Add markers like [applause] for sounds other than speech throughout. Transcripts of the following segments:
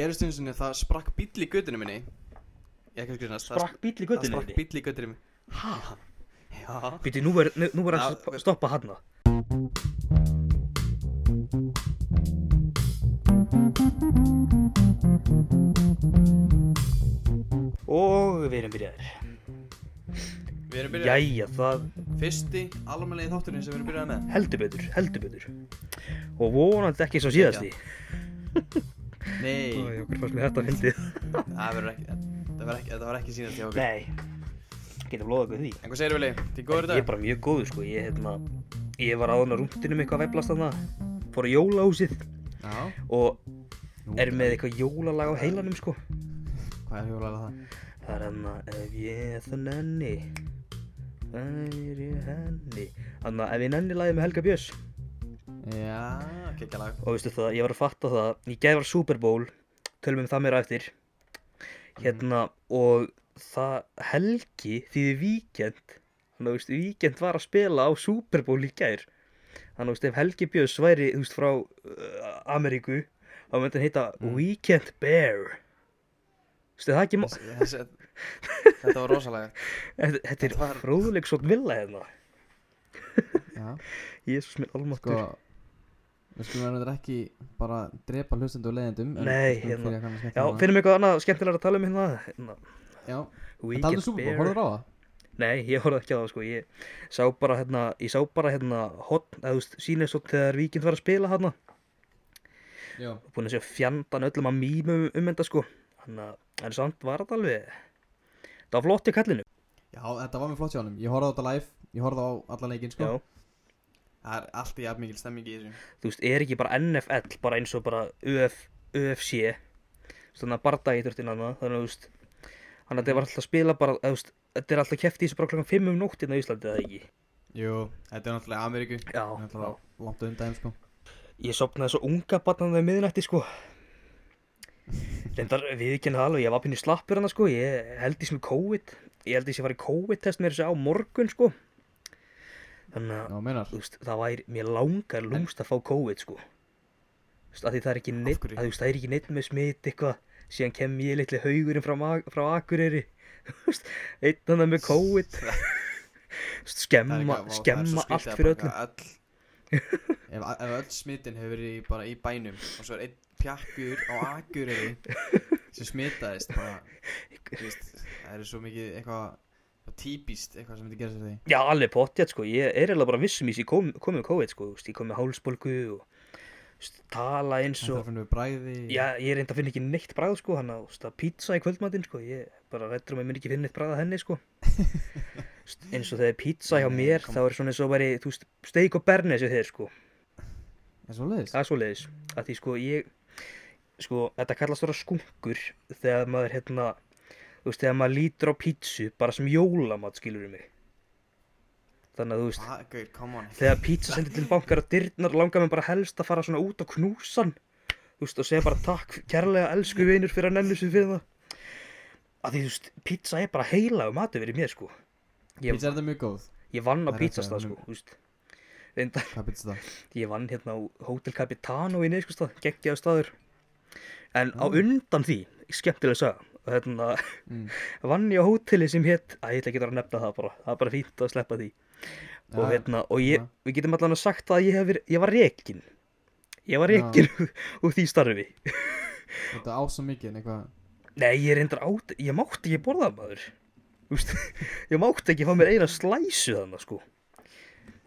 Það gerist eins og það sprakk bíll í göttinu minni. Ég ekki að skrifast Sprakk bíll í Það göttinu sprakk þinni? bíll í göttinu minni. Hæ? Já. Býtu, nú er, nú er Já, að stoppa hann Og við erum byrjaðir. Við erum byrjað Jæja, það Fyrsti alvarlegi þátturinn sem við erum byrjað með. Heldur betur, heldur betur. Og vonandi ekki svo síðasti Nei. Æ, okkur fannst mér þetta að fyndið? [laughs] Það verður ekki Það var ekki, þetta var ekki sínast hjá okkur. Nei, getum loðað við því. En hvað segir Vili? Þið góður Ég er þetta? bara mjög góður sko. Ég, hérna, ég var áðan á rúndinum eitthvað að veiflast þarna. Fór á jólahúsið Já. Og er með eitthvað jólalag á heilanum sko. Hvað er hjólalega það? Það er hann að ef ég það nenni Væri ég henni. Þannig að ef ég nenni lagið með Helga Björns Já, gekkja lag. Og veistu það, ég var að fatta það Í gæði var Super Bowl Tölum um það mér á eftir Hérna og það Helgi þýði víkend. Þannig að veistu, víkend var að spila á Super Bowl í gær. Þannig að veistu, ef Helgi Björns væri, þú veist, frá uh, Ameríku þá myndi hann heita Mm. Weekend Bear. Veistu, það er ekki má [laughs] þetta var rosalega Þetta þetta er var- fróðuleg svo villa hérna. Jésús [laughs] minn almáttur Sko Við skulum verður ekki bara drepa hlustendu og leiðendum en Nei, við hérna. að Já, finnum eitthvað annað skemmtilega að tala um hérna, hérna Já, það talaðu Super Bowl, horfður á það? Nei, ég horfði ekki á það sko. Ég sá bara hérna Ég sá bara hérna hotn Eða þú veist Sýnist svo þegar Víkind var að spila hérna Já. Búin að sjá fjandan öllum að mýmum um þetta sko. Þannig að En samt var þetta alveg Það var flott í kallinu. Já, þetta var með flott hjá honum. Ég horfði á þetta live Ég horfði á alla leikinn sko. Já Það er alltaf jafn mikil stemming í þessu. Þú veist, er ekki bara NFL Bara eins og bara Uf, UFC Þannig að bardagi þurftin hann Þannig að þú veist Þannig að þetta var alltaf að spila bara veist, Þetta er alltaf keft í þessu bara klokkan 5 um nóttina í Íslandi eða ekki? Jú, þetta er náttúrulega Ameríku. Já, já. langt undan sko. Ég sopnaði svo unga barnan þegar miðnætti sko. [laughs] Reyndar við ekki það alveg, ég var pínu slappur hana sko. Ég held því sem COVID Ég held því sem var í COVID-test mér þessu á morgun sko Þannig að veist, það væri, mér langar lúmst að fá COVID sko. Veist, að það er ekki neitt að veist, það er ekki neitt með smit eitthvað. Síðan kem ég litli haugurinn frá, frá Akureyri. [laughs] Einn hann með COVID. [laughs] Skemma, skemma allt fyrir öllum. ef, ef öll smitin hefur verið bara í bænum og svo er einn pjakkur á akureyri [laughs] sem veist, það er svo mikið eitthvað típist eitthvað sem myndi gera sér því? Já, alveg pottjætt sko, ég er eiginlega bara vissum í þessi kom, komið COVID sko, ég kom með hálsbólgu og tala eins það og finnum við bræði. Já, ég reyndi að finna ekki neitt bræð sko, hann að, pizza í kvöldmatinn sko, ég bara rættur um að ég minn ekki finna neitt bræð að henni sko. [laughs] Eins og þegar er pizza hjá Nei, mér, kom- þá er svona eins og væri, þú veist, steik og bernes við þeir sko, er svo leiðis það er svoleiðis, að því sko ég, sko, þetta kallast þú veist, þegar maður lítur á pizzu bara sem jólamat, skilur mig. Þannig að þú veist, come on. þegar pizza sendir til bankar að dyrnar langar mér bara helst að fara svona út og knúsan. Þú veist og segja bara takk kærlega elsku vinur fyrir að nennu sig fyrir það. Að því þú veist pizza er bara heila um matur fyrir mér sko. Ég, pizza er þetta mjög góð? Ég vann á það hjá sko þú veist. Það ég vann hérna á Hotel Capitano í neiskustad geggjaðu staður. En á undan því skemmtilega saga og hérna mm. [laughs] vann ég á hóteli sem hétt að ég ætla ekki að nefna það bara það er bara fínt að sleppa því og, Já, hérna, og ég, já. við getum allan að sagt að ég, hef ég var rekin ég var Já. rekin [laughs] úr því starfi [laughs] þetta á svo mikið en eitthvað nei, ég reyndar át ég mátti ekki borða maður ég mátti ekki fá mér eina slæsu þannig sko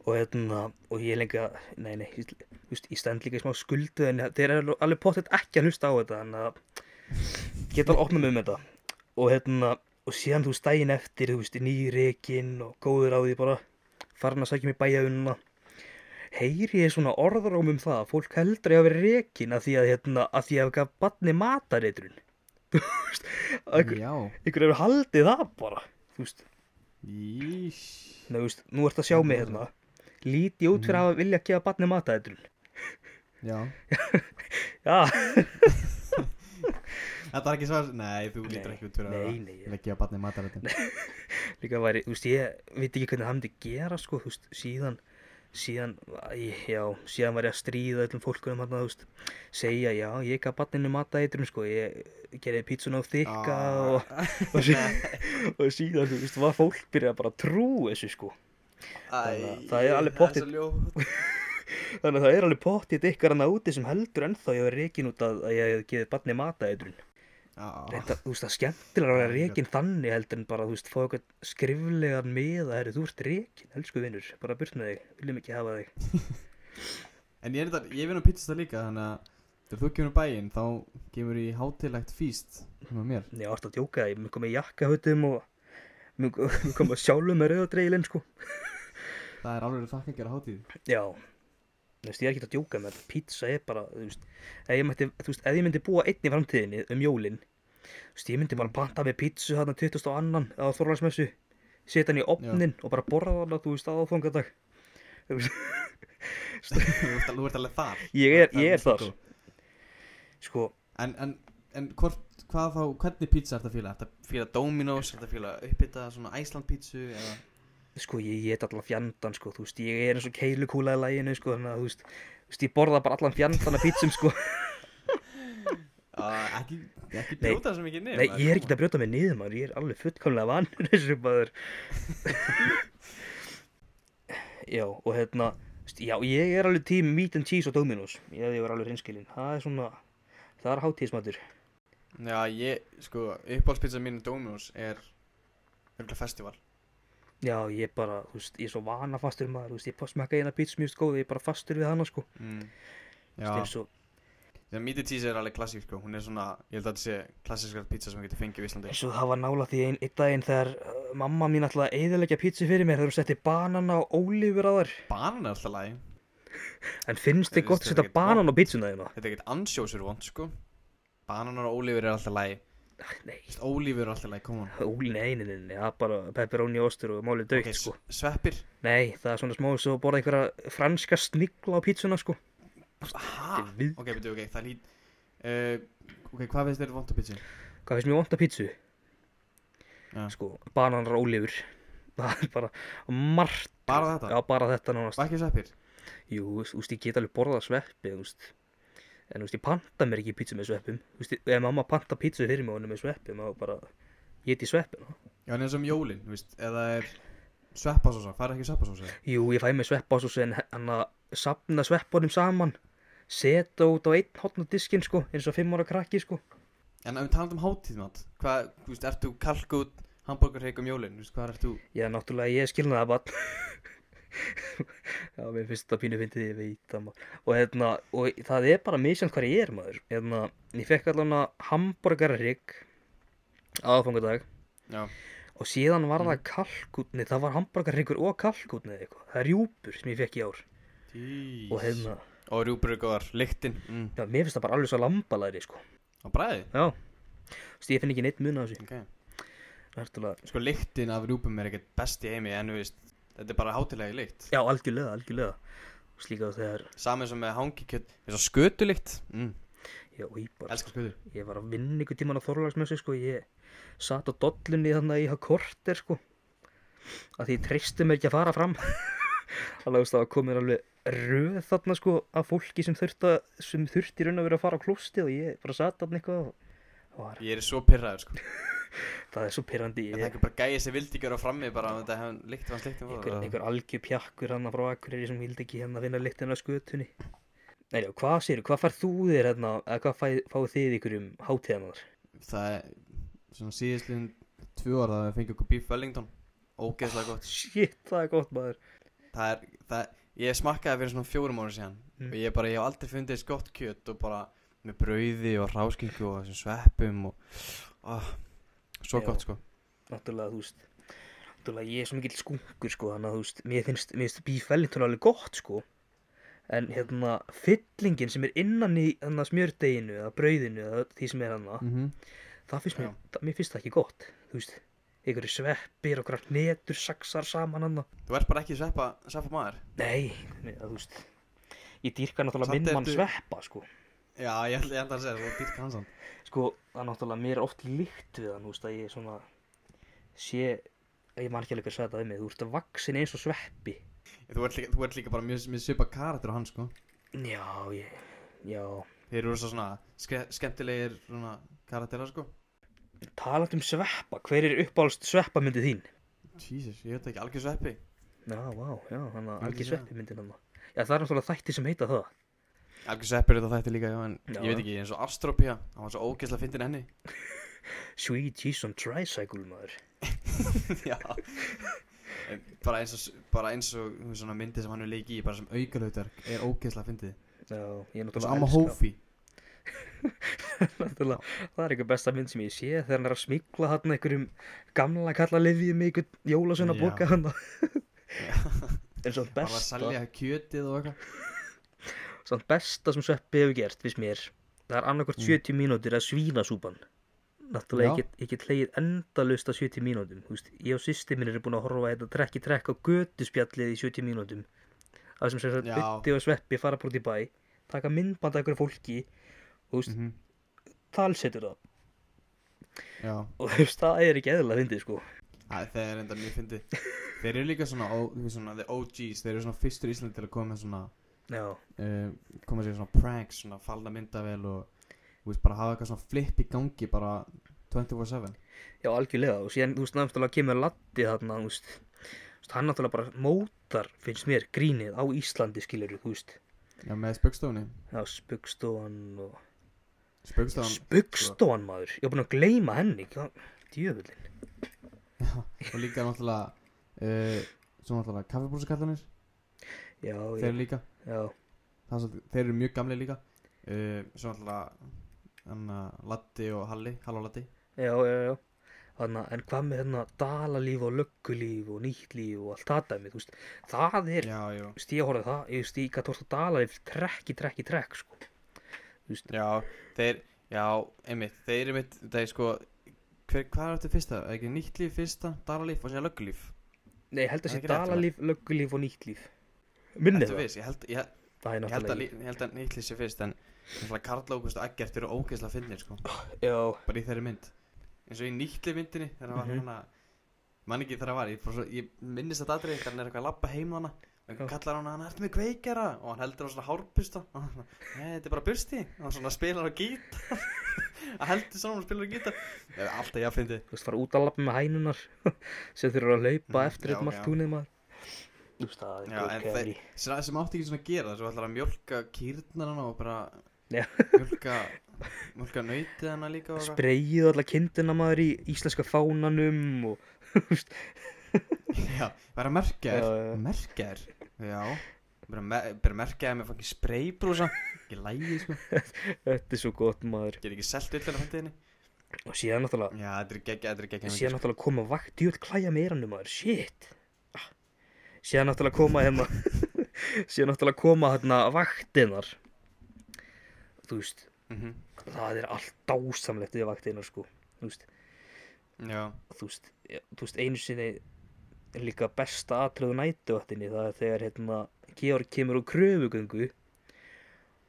og hérna, og ég lengi að nei, nei, ég stend líka í smá skuldu en þeir eru alveg pottet ekki að hlusta á þetta en að geta alveg opnað mig um þetta. Og hérna, og síðan þú daginn eftir, þú veist, nýrekin og góður á því bara farin að sækja mig bæja unna heyri ég svona orðróm um það að fólk heldur ég að vera rekin að því að, hérna, að því að gaf batni matareitrun. [laughs] Þú veist, einhver hefur haldið það bara þú veist. Nei, þú veist, nú ert að sjá mig hérna. Líti út fyrir að hafa vilja að gefa batni matareitrun? Já. [laughs] Já, þetta er ekki svar nei þú lítur ekki út fyrir að leggja barnið matarættin [laughs] líka væri, þú veist, ég veit ekki hvernig það myndi gera sko, þú veist, síðan síðan, já, síðan var ég að stríða öllum fólkunum hann þú veist, segja, já, ég gaf barninu matætrun, sko, ég gerði pítsun á þykka og, og, sí, [laughs] og síðan, þú veist, var fólk byrjað bara að trú þessu, sko. Æ, það er alveg er ljótt [laughs] Þannig að það er alveg pottið ykkar hann úti sem heldur ennþá ég var reikin út að, að ég hef gefið barni matætrun. Reynda, þú veist, það er skemmtilega að vera Já, reikin þannig heldur en bara, þú veist, fá eitthvað skriflegan með að þú ert reikin, elsku vinnur, bara burt með þig, viljum ekki hafa þig. [laughs] En ég er þetta, ég vinn á pizzasta líka Þannig að þegar þú kemur bæinn Þá kemur í hátilegt físt Með mér. Ég átti að djóka, ég mun koma í jakkahutum og mun [laughs] koma sjálfur með rauðadreilin, sko. Það er alveg þakka að gera hátíð. Já, þú veist, ég er ekki að djóka með pizza er bara, þú veist, ef ég, mætti, þú veist, ef ég myndi búa einn í framtíðinni um jólin, þú veist, ég myndi bara panta með pizzu þarna 20 og annan á Þorlagsmessu, setja hann í opnin og bara borða þarna, þú veist, aðfangadag. [laughs] Þú veist, [laughs] Þú ert alveg, þar Ég er- ég er þar. góð. sko, En, en, en hvort, hvað þá, hvernig pizza ert að fíla? Ert að fíla Dominos, ert að fíla uppbytta svona Æsland pizzu eða sko, ég get allan fjandan, sko, þú veist, ég er eins og keilukúla í læginu, sko, þannig að, þú veist, þú veist, ég borða bara allan fjandan af pizzum, sko. uh, [laughs] ekki, ekki brjóta svo mikið niður Nei, ég er ekki að brjóta mig niður, maður, ég er alveg fullkomlega vanur þessu, maður. [laughs] já, og hérna, já, ég er alveg tím meat and cheese og Dominos, ég, var alveg hreinskilinn, það er svona, það er hátíðismatur. Já, ég, sko, uppáhaldspizza mín Dominos er festival Já, ég bara, þú veist, ég er svo vanafastur maður, þú veist, ég smekka eina pizza mjög góð, ég er bara fastur við hana, sko. mm. Þú veist, Já, eins og, and cheese er alveg klassík, sko Hún er svona, ég held að þetta sé klassískar pizza sem við getum fengið í Íslandi og það var nála því einn einn daginn þegar uh, mamma mín ætlaði að eyðileggja pizza fyrir mér þegar hún setti banana og ólífur á þær. Banan er alltaf lagi En finnst þið gott að er setja banan á pizzuna þína? Þetta er ekkert ansjósur vond, sko Bananar og ólífur er alltaf lagi Nei, Ólífur alltaf lagi, koma Óli, nei, nei, nei, það er bara pepperoni ostur og málið dögt, Ok, sko. sveppir Nei, það er svona smá svo borða einhverja franska snigla á pizzuna, sko. Hæ? Þetta er við- Ok, betur, ok, það lít uh, Ok, hvað finnst þér vond á pizzu? Hvað finnst mér vont að pizzu? Já. Sko, bananar og ólífur. [laughs] Það er bara margt. Bara þetta? Já, bara þetta nánast. Og ekki sveppir? Jú, þú veist, ég get alveg borðað sveppi, þú veist. En þú veist, ég panta mér ekki pizzu með sveppum. Þú veist, ef mamma panta pizzu fyrir mig og er með sveppum, þá bara ég sveppina. Já, en eins og um jólin, þú veist, eða er sveppasósa, fara ekki sveppasósa Jú, ég fæ mér sveppásús en hann að sapna sveppunum saman. Seta út á einn hotn á diskinn, sko, eins og fimm ára krakki, sko. En ef við talum um hátíðmátt, hvað, þú veist, ert þú kalkút, hambúrgarheik um jólin, þú veist, hvað ert þú? Já, náttúrulega ég skilna það bara [laughs] Já, mér finnst þetta pínu fyndið, ég veit það maður. Og hérna, og það er bara misjant hvað ég er maður. Hérna, ég fekk allan að hambúrgarrygg aðfangadag Já, Og síðan var Mm. það kalkútni, það var hambúrgarryggur og kalkútni Það er rjúpur sem ég fekk í ár. Tís Og hérna, Og rjúpur er góðar, lyktin. Mm. já, mér finnst það bara alveg svo lambalæri, sko. Og bræði, Já, veist, ég finn ekki neitt mun af þessu. Ok. Náttúrulega, Sko, lyktin af rjúpum er ekkert best í heimi, en þú veist, þetta er bara hátilegi lykt. Já, algjörlega, algjörlega. Slíka þegar, Saman sem með hangikjöt, eins og skötulykt. Mm. já, og ég bara Ég var að vinna ykkur tíman á Þorlagsmessu sko, ég satt á dollunni þannig í það korter sko. Að því ég treysti mér ekki að fara fram. [laughs] Þannig að það var komin alveg röð þarna sko af fólki sem þurfti, að- sem þurfti raun að vera að fara á klósti og ég bara satt þarna eitthvað og Ég er svo pyrraður, sko [laughs] það er svo pyrrandi það er ekki bara gæði sem vildi gera frammi bara að þetta hefði lykt hans lyktin einhver, einhver algjör pjakkur hann frá Akureyri sem vildi ekki hérna finna lyktina af skötunni. Nei, hvað sér, hvað fær þú þér hérna, eða hvað fæ, fáið þið ykkur um hátíðanar? Það er svona síðastliðin tvö ára að við fengið okkur Beef Wellington. Ógeðslega gott. Shit, það er gott maður. Það er, það, ég smakkaði fyrir svona fjórum ára síðan Mm. Og ég bara, ég hef aldrei fundið þess gott kjöt Og bara með brauði og ráskingu og þessum sveppum og oh, Svo Já. gott sko. Náttúrulega, þú veist náttúrulega ég er svo mikill skunkur sko þannig að þú veist, mér finnst, mér finnst Beef Wellington alveg gott sko. En hérna fyllingin sem er innan í þannig smjördeginu eða brauðinu eða því sem er hann mm -hmm. það finnst mér, það, mér finnst það ekki gott þú veist, einhverju sveppir og grænt netur saxar saman hann Þú ert bara ekki sveppa, sveppa maður. Nei, nei, þú veist ég dýrka náttúrulega minn mann sveppa sko Já, ég held, ég held að segja, þú býtt kannsan sko, það er náttúrulega mér oft líkt við hann, þú veist, að ég svona sé, ég man ekki alveg að sagði það við mig, þú ert vaksin eins og sveppi. Þú ert líka, þú ert líka bara mjög, mjög svipa karakter á hann sko. Já, ég, já. Þeir eru svo svona ske, skemmtilegir svona karakterar sko. Talað um sveppa, hver er uppáhaldst sveppamyndið þín? Jesus, ég veit ekki, algjör sveppi. Já, vá, já, hann að algjör segja. sveppi. myndin hann Já, það er náttúrulega þætti sem heita það Algjör sveppi er þetta þætti líka, já, en Já. ég veit ekki, eins og Astropia Hann var svo ógeðslega fyndin henni. Sweet cheese on tricycle, maður. [laughs] Já. En bara eins og, bara eins og þú veist, svona myndi sem hann er leiki í bara sem aukalautark er ógeðslega fyndið. Já, ég er Þú veist, náttúrulega Amma elska- Hófi [laughs] náttúrulega, Það er eitthvað besta mynd sem ég sé þegar hann er að smikla hann einhverjum gamla kalla lifið með einhvern jólasveina Já. boka [laughs] hann En svo Bara að besta. selja kjötið og eitthvað Svo besta sem sveppi hefur gert, finnst mér Það er annarkvort Mm. 70 mínútur að svínasúpan Náttúrulega ég Já. ég get hlegið endalust á 70 mínútum Ég og sýsti minn er búin að horfa þetta trekk í trekk á götuspjallið í 70 mínútum Það sem að Já. Utti og Sveppi fara brúti í bæ Taka myndband af einhverju fólki Og veist, Mhm. talsetur það Já, Og þú veist, það er ekki eðla fyndið sko Æ, það er enda mjög fyndið Þeir eru líka svona, svona the OGs Þeir eru svona fyrstur í Íslandi til að koma með svona uh, koma sér svona pranks svona falda myndavel og veist bara hafa eitthvað svona flip í gangi bara 24-7 já algjörlega Og síðan, þú veist, náttúrulega kemur Latti þarna Þú veist, hann náttúrulega bara mótar Finnst mér grínið á Íslandi skilur Þú veist, Já, með spöggstofunni já, spugstofan og Spöggstofan Spugstofan maður, ég er búin að gleyma henni Djöfullin Já, og líka náttúrulega uh, svo náttúrulega kaffibúsakallanir Já, þeir já, líka er svolítið, þeir eru mjög gamli líka. Uh, svo náttúrulega hann Latti og Halli Hall og Latti já, já, já. Þannig, en hvað með hérna dalalíf og löggulíf og nýtt líf og allt það dæmi, þú veist, það er, Já, já, veist, ég horfði það, ég ég gæti horfði á dalalíf trekk í trekk í trekk, sko. já þeir, já, einmitt þeir eru mitt, er sko hver, hvað er þetta fyrsta, ekki nýtt líf fyrsta dalalíf og síðan löggulíf? Nei, held að sé dalalíf, löggulíf og nýtt líf. Minni Ertu það, viss? Ég held, ég, það ég held að, að nýtt líf sé fyrst en Karl Ágúst og Eggert eru ógeðslega fyndnir sko. Bara í þeirri mynd. Eins og í nýttli myndinni þegar hann var Mhm. hann að mann ekki þegar það var, ég, svo, ég minnist þetta aðrið þegar hann er eitthvað að labba heim hana og einhver kallar hann að hann ertu með kveikjara? Og hann heldur á svona hárbusta og hann svona, nei þetta er bara bursti. Og hann svona spilar á gítar. [laughs] Hann heldur svona og spilar á gítar. Það er alltaf ég að fyndi þú veist, fara út að lappa með hænunar [laughs] sem þurfa að laupa Mhm, eftir já. allt túnið maður. Það er Já, en kæri. sem, sem átti ekki svona að gera svo ætlar að mjölka kýrnar hann og bara Já. mjölka mjölka nautið hann líka og eitthvað. Spreyið alla kindina maður í íslenska fánanum og, [laughs] Já, bara að merkja þér Já, já. Merkja þér Já Bara, me bara merkja þér með fangin spraybrúsa Ekki lægi sko þetta er svo gott maður. Get ekki selt yllir að hendiðinni Og síðan náttúrulega, Já, þetta er geggja, þetta er geggja síðan náttúrulega koma vakt, djúvel klæja með erannu maður, shit. Síðan náttúrulega koma hérna, [laughs] síðan náttúrulega koma hérna vaktinnar. Þú veist, mm það er allt dásamlegt við vaktinnar sko. Þú veist, Já, þú veist, ja, þú veist einu sinni er líka besta atriðu nætuvattinni það er þegar hérna Georg kemur úr kröfugöngu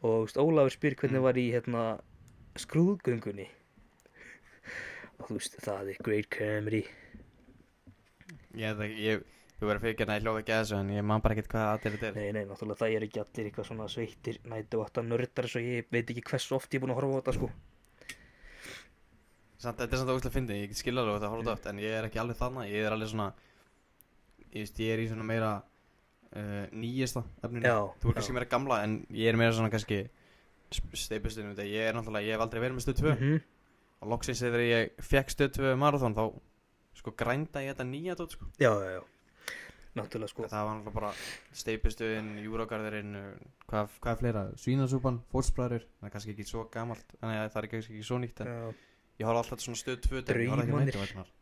og þú veist, Ólafur spyr hvernig Mm. var í hérna skrúðgöngunni og þú veist, það er great comedy ég ég, Þú verður fyrir að ég hljóða ekki að þessu En ég man bara ekkert hvað aðeins þetta er nei, nei, náttúrulega það er ekki allir eitthvað svona sveittir nætuvattan nördar svo ég veit ekki hversu oft ég er búin að horfa á þetta sko Samt, þetta er samt ógæslega fyndið, ég skil alveg þetta að horfa þetta En ég er ekki alveg þarna, ég er alveg svona Ég veist, ég er í svona meira uh, Nýjasta efninu Já, Þú er kannski já. meira gamla En ég er meira svona kannski Steipustunum þetta Ég er náttúrulega, ég hef aldrei verið með stöð 2 Mhm. og loksins þegar ég fekk stöð 2 marathon þá sko grænda ég þetta nýja dót sko. já, já, já náttúrulega sko. Það var náttúrulega bara steipustöðin, júragarðurinn hvað, hvað er fleira, svínasúpan, fórsbræður það er kannski ekki svo gamalt. Að það er kannski ekki svo nýtt en já, ég horf alltaf svona stöð 2 dæmi, ég horfði ekki á Draumarnir. næturvæturnar.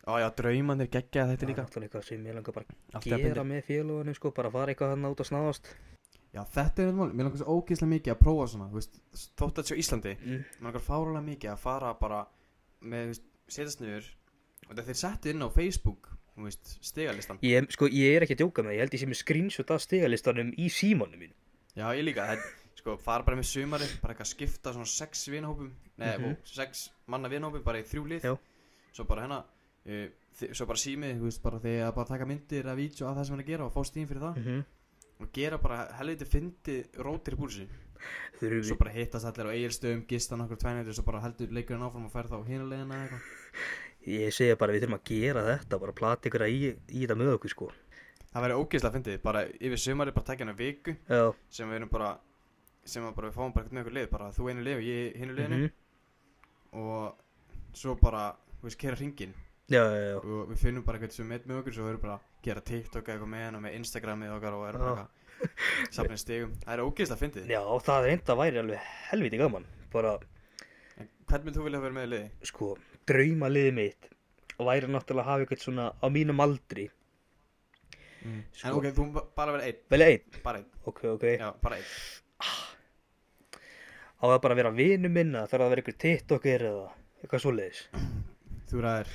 á já, draumannir geggja þetta er líka. Náttúrulega eitthvað sem ég langar bara Allt er gera með félagunum sko bara fara eitthvað hann út að snáðast já, þetta er þetta mál, mér langar svo ógeðslega mikið að prófa svona veist, þótt að þetta á Íslandi mm. mér langar fárulega mikið að fara bara með, veist, setjast niður og þetta þeir settu inn á Facebook veist, stigalistan Ég, sko, ég er ekki að djóka með það, ég held ég sé með screenshot af stigalistanum í símanum mín. Já, ég líka, það, sko, fara bara með sumari bara eitthvað skipta svona sex vinahópum Nei, mm sex manna vinahópum bara í þrjú lið Já. Svo bara hérna uh, svo bara símið, þú veist, bara þegar að bara taka myndir af vídeo af það sem hann er að gera og fá stíðin fyrir það Mhm. og gera bara helviti fyndi rótir í búlsi svo bara hittast allir á eigilstöðum, gista nokkur tvænættur svo bara heldur leikurinn áfram og fær þá hinulegina eitthvað ég segja bara við þurfum að gera þetta, bara plati ykkur í, í þetta með okkur sko. það væri ógeðslega fyndið, bara yfir sumari bara takja hennar viku Já, sem við erum bara sem að bara við fáum bara eitthvað með okkur lið bara þú einu lið og ég hinu liðinu mhm. og svo bara, þú veist, kera hringin já, já, já. og við finnum bara eitthvað sem með með okkur svo við erum bara að gera TikTok eitthvað með hann og með Instagramið okkar og erum bara Já. eitthvað safnið stigum, það er ógeðslega fyndið Já, það er enda væri alveg helviti gaman. Bara, hvern mynd þú vilja vera með í liði? sko, draumaliðið mitt væri náttúrulega að hafa eitthvað svona á mínum aldri. En Sko- ok, þú bara vera einn, Vel einn, bara einn, ok, ok. já, bara einn. Á það bara að vera vinu minna, þarf það að vera eitthvað TikToker eða eitthvað svoleiðis. Þú ræðir.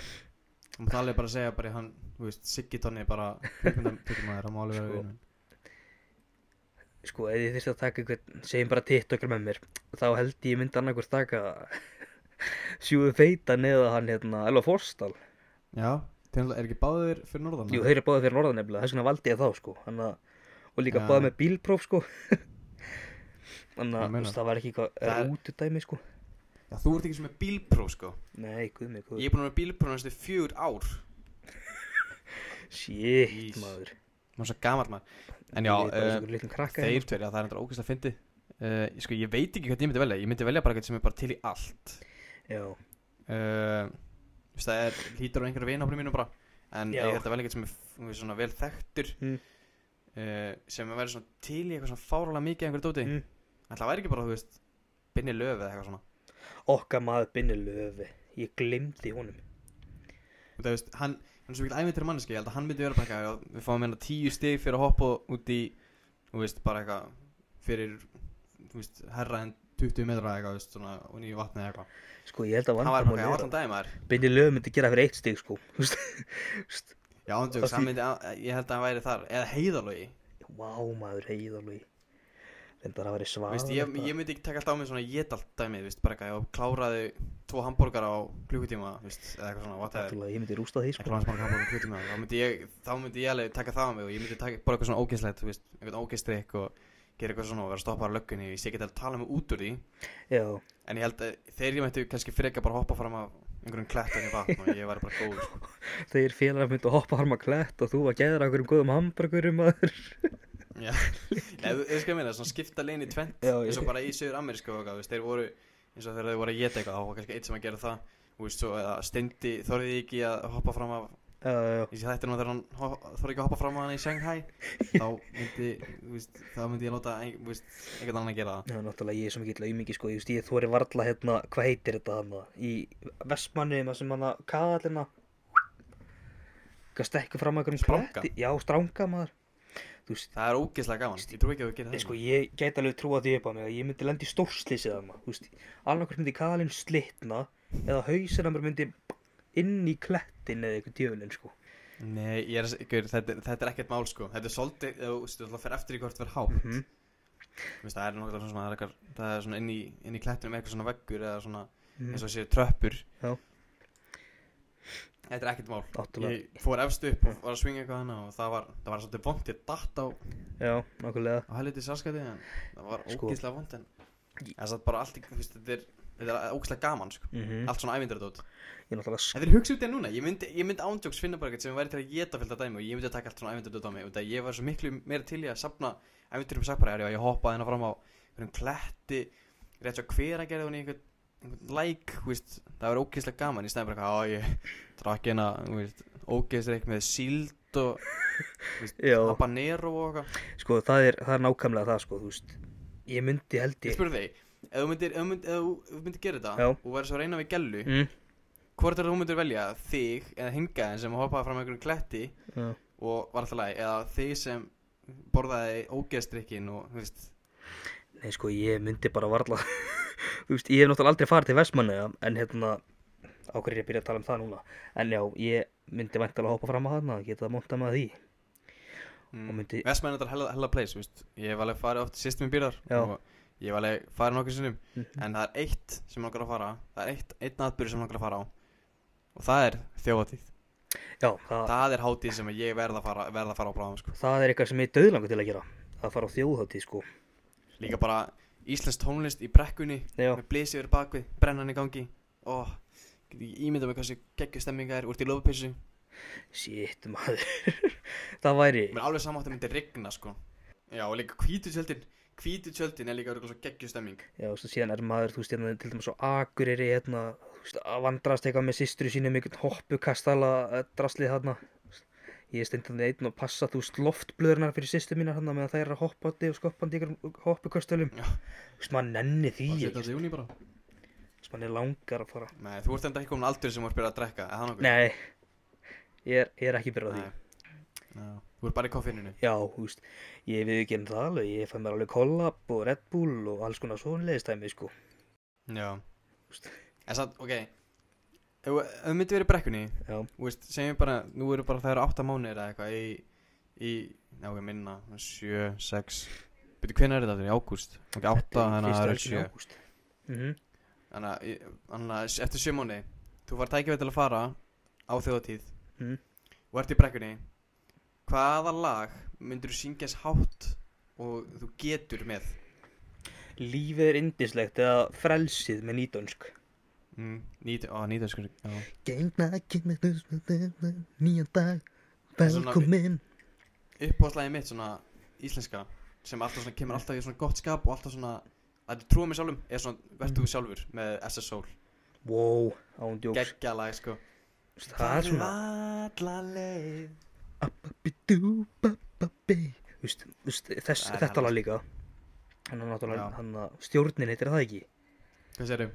Þú mátt alveg bara segja bara hann, þú veist, Siggi Tonni bara kvikmyndatökum að það má alveg vera vinur Sko, ef ég þyrfti að taka eitthvað, segjum bara TikToker með mér, þá held ég myndi annarkvort taka sjúðu feitan eða hann hérna, Elva Forstal. Já, er ekki báðir fyrir norðan? Jú, þeir eru báðið fyrir norðan nefnilega, þess vegna valdi ég þá, sko. Hanna, og líka báðið með bílpróf, sko. [laughs] Þannig að, það var ekki eitthvað Það er- rútudæmi, sko. Já, þú ert ekki sem með bílpró, sko Nei, guð mig, guð. Ég er búin að vera bílpró næstu fjögur ár Shit, maður. Má svo gamall maður En já, krakka þeir hérna, tveir, já, það er endur ógæslega fyndið uh, Sko, ég veit ekki hvað ég myndi velja Ég myndi velja bara eitthvað sem er bara til í allt uh, Þú veist, það er hlýtur á einhverju vinahófnum mínum bara En Já. ég held að velja eitthvað sem er svona vel þekktur Mm. uh, Sem er verið svona til í eitthvað svona fáralega mikið af einhverju dóti Mm. Það væri ekki bara, þú veist, binni löf eða eitthvað svona okkar maður Binni Löfi. Ég glimti honum. Þú veist, hann, hann er svo mikil ævintir manneski, ég held að hann myndi vera bara eitthvað, við fáum hérna tíu stig fyrir að hoppa út í, þú veist, bara eitthvað, fyrir, þú veist, herra en 20 metra eitthvað, veist, svona, og nýju vatni eitthvað. Sko, ég held að Hann var bara vandamál eitthvað allan að daginn maður. Binni Löfi myndi gera fyrir eitt stig, sko. [laughs] Þú veist, Já, hann Það myndi, ég held að hann væri þar, eða heiðalögi. Vá, maður heiðalveg. Reyndar að vera Þú svar. veist, ég, ég myndi ekki taka alltaf á mig svona getalt dæmi, þú veist, bara eitthvað, ég kláraði tvo hambúrgar á klukkutíma, veist, eða eitthvað svona, klukkutíma, þá myndi ég, myndi það gera eitthvað svona og vera stoppar á löggunni, ég sé ekki að tala mig út úr því, Já, En ég held að þeir ég mættu kannski freka bara hoppa fram af einhverjum klettan í vatn og ég væri bara góð sko. [laughs] þeir félagar myndi að hoppa harma klett og þú að geða okkur um góðum hamburgurum. [laughs] Já, Nei, þú þú skal meina, svona skipta lein í tvent eins og bara í Suður Amerísku þeir voru eins og þegar þeir voru að geta eitthvað, þá var kannski eitt sem að gera það veist, svo eða steindi þorðið ekki að hoppa fram af Já. í þetta nú þegar hann þorði ekki að hoppa fram af hann í Shanghai. Þá myndi, veist, þá myndi ég láta einhvern annan gera það. Já, náttúrulega ég er svo mikill aumingi sko, ég ég þóri varla hérna, hvað heitir þetta hana, í Vestmanni, maður sem hana, kaðalina, hvað stekkur fram að einhverjum kletti, já, stranga maður, veist, Það er ógeðslega gaman, ég trú ekki að þú gerir það sko, ég gæti alveg trúa því upp á mig að ég myndi lendi í stórslýsið annarkvæmt myndi kaðalinn slitna eða hausinn að mér myndi inn í klettin eða eitthvað djöfulinn, sko. Nei, er, ykkur, þetta, er- þetta er ekkert mál sko Þetta er svolítið, þú veist, þú fyrir eftir í hvort verð hátt Mhm. Þú veist, það er nokkuð svona, það er, það er svona inn í, inn í klettunum eitthvað svona veggur eða svona, Mhm. eins og séu tröppur Já. Þetta er ekkert mál Náttúrulega. Ég fór efst upp og var að svinga eitthvað hana og það var, það var svolítið vond, ég datt á, Já, á helviti saskæti en það var Sko. ógeðslega vond en það satt bara allt í, þetta er, þetta er ógeðslega gaman sko. Mm Allt svona Ég sk- Þetta er hugsið út í núna, ég myndi, ég myndi ándjóks finna bara eitthvað sem væri til að geta fylgta dæmi og ég myndi að taka allt svona ævindræðdót á mig. Og það ég var svo miklu meira til í að sapna sagt bara, já, ég hoppaði hérna fram á einhverjum kletti, rétt svo hver að gera hún í einhvern, einhvern læk, veist, það var ógeðslega gaman. Í stæðin bara, á, ég drakk hérna, ógeðsleik með síld og, habanero og eitthvað. sko, það er, það er nákvæmlega það, sko, ég myndi held Ég ég, ef þú myndir, ef þú myndir, ef þú- myndir gera þetta Já. og verður svo að reyna við gellu, mm, hvort er það þú myndir velja, þig eða hingaðin sem hoppaði fram einhverjum kletti já, og var alltaf læg eða þig sem borðaði ógeðstrykkin og þú veist? Nei, sko, ég myndi bara varla, [laughs] þú veist, ég hef náttúrulega aldrei farið til Vestmanni, en hérna, á hverju er ég að byrja að tala um það núna, en já, ég myndi væntalega hoppa fram að hana, geta monta með því, mm. Og myndi- Vestmenn er hella, hella place, þú veist. Ég hef alveg farið oft sýstum í bílar Já. og ég hef alveg farið nokkur sinnum. Mhm. en það er eitt sem langar að fara það er eitt, einn atbyrður sem langar að fara á. Og það er þjóðatíð Já, það, Það er hátíð sem ég verð að fara, verð að fara á bráðum sko. það er eitthvað sem ég döðlangur til að gera. Að fara á þjóðhátíð sko. Líka bara íslensk tónlist í brekkunni Já, Með blísi yfir bakvið, brennan í gangi. Ég ímynda mig hversu geggju stemminga er Úr til lofupeysu shit maður. [laughs] Það væri Mér er alveg saman að myndi rigna sko. Já, og líka hvítu tjöldin Hvítu tjöldin er líka örugglega svo geggju stemming Já, og svo síðan er maður, þú veist, hérna, til dæmis á Akureyri, hérna, að vandrast eitthvað með systru sínu mikið hoppukastala eh, draslið þarna. Ég er steindan einn og passa, þú veist, loftblöðurnar fyrir systur mínar þarna meðan þær eru að hoppandi og skoppandi ykkur hoppukastalum. Já. Þú veist, maður nenni því bara þú veist, maður er langar að fara. Nei, þú ert enda ekki komin aldur sem ert byrjað að drekka Er? Nei, ég er, ég er Þú ert bara í koffininu Já, þú veist, ég við ekki enn það alveg, ég fæ mér alveg kollab og Red Bull og alls konar svoleiðistæmi, sko. Já Úst. En satt, ok Ef þú myndi verið brekkunni veist, segjum bara Nú eru bara það eru átta mánuðir eða eitthvað í Í, já, ég minna Sjö, sex Byrju, hvernig er þetta? Þetta er í ágúst Ok, átta, þannig að það eru sjö Mhm. Þannig að, í- þannig að eftir sjö mánuði Þú var tækifæð til að fara Á þjóðatíð Mhm. Og ert í brekkunni Hvaða lag myndir þú syngja þess hátt Og þú getur með? Lífið er indislegt eða frelsið með nýdönsk. mm, Nýt, á, nýta skur Já Gengna kemur nýjan dag, velkomin. uppáðslæði mitt svona íslenska sem alltaf svona kemur alltaf í svona gott skap og alltaf svona að þetta trúa mig sjálfum er svona vertu þú sjálfur með SS Soul. Wow, ándjóks. geggjalag sko. Það er svona alla leið Þú veist, þess, Það er þetta lag herrlegt. líka. Hann er náttúrulega, Já. hann að stjórnin heitir það ekki. hvað sérum?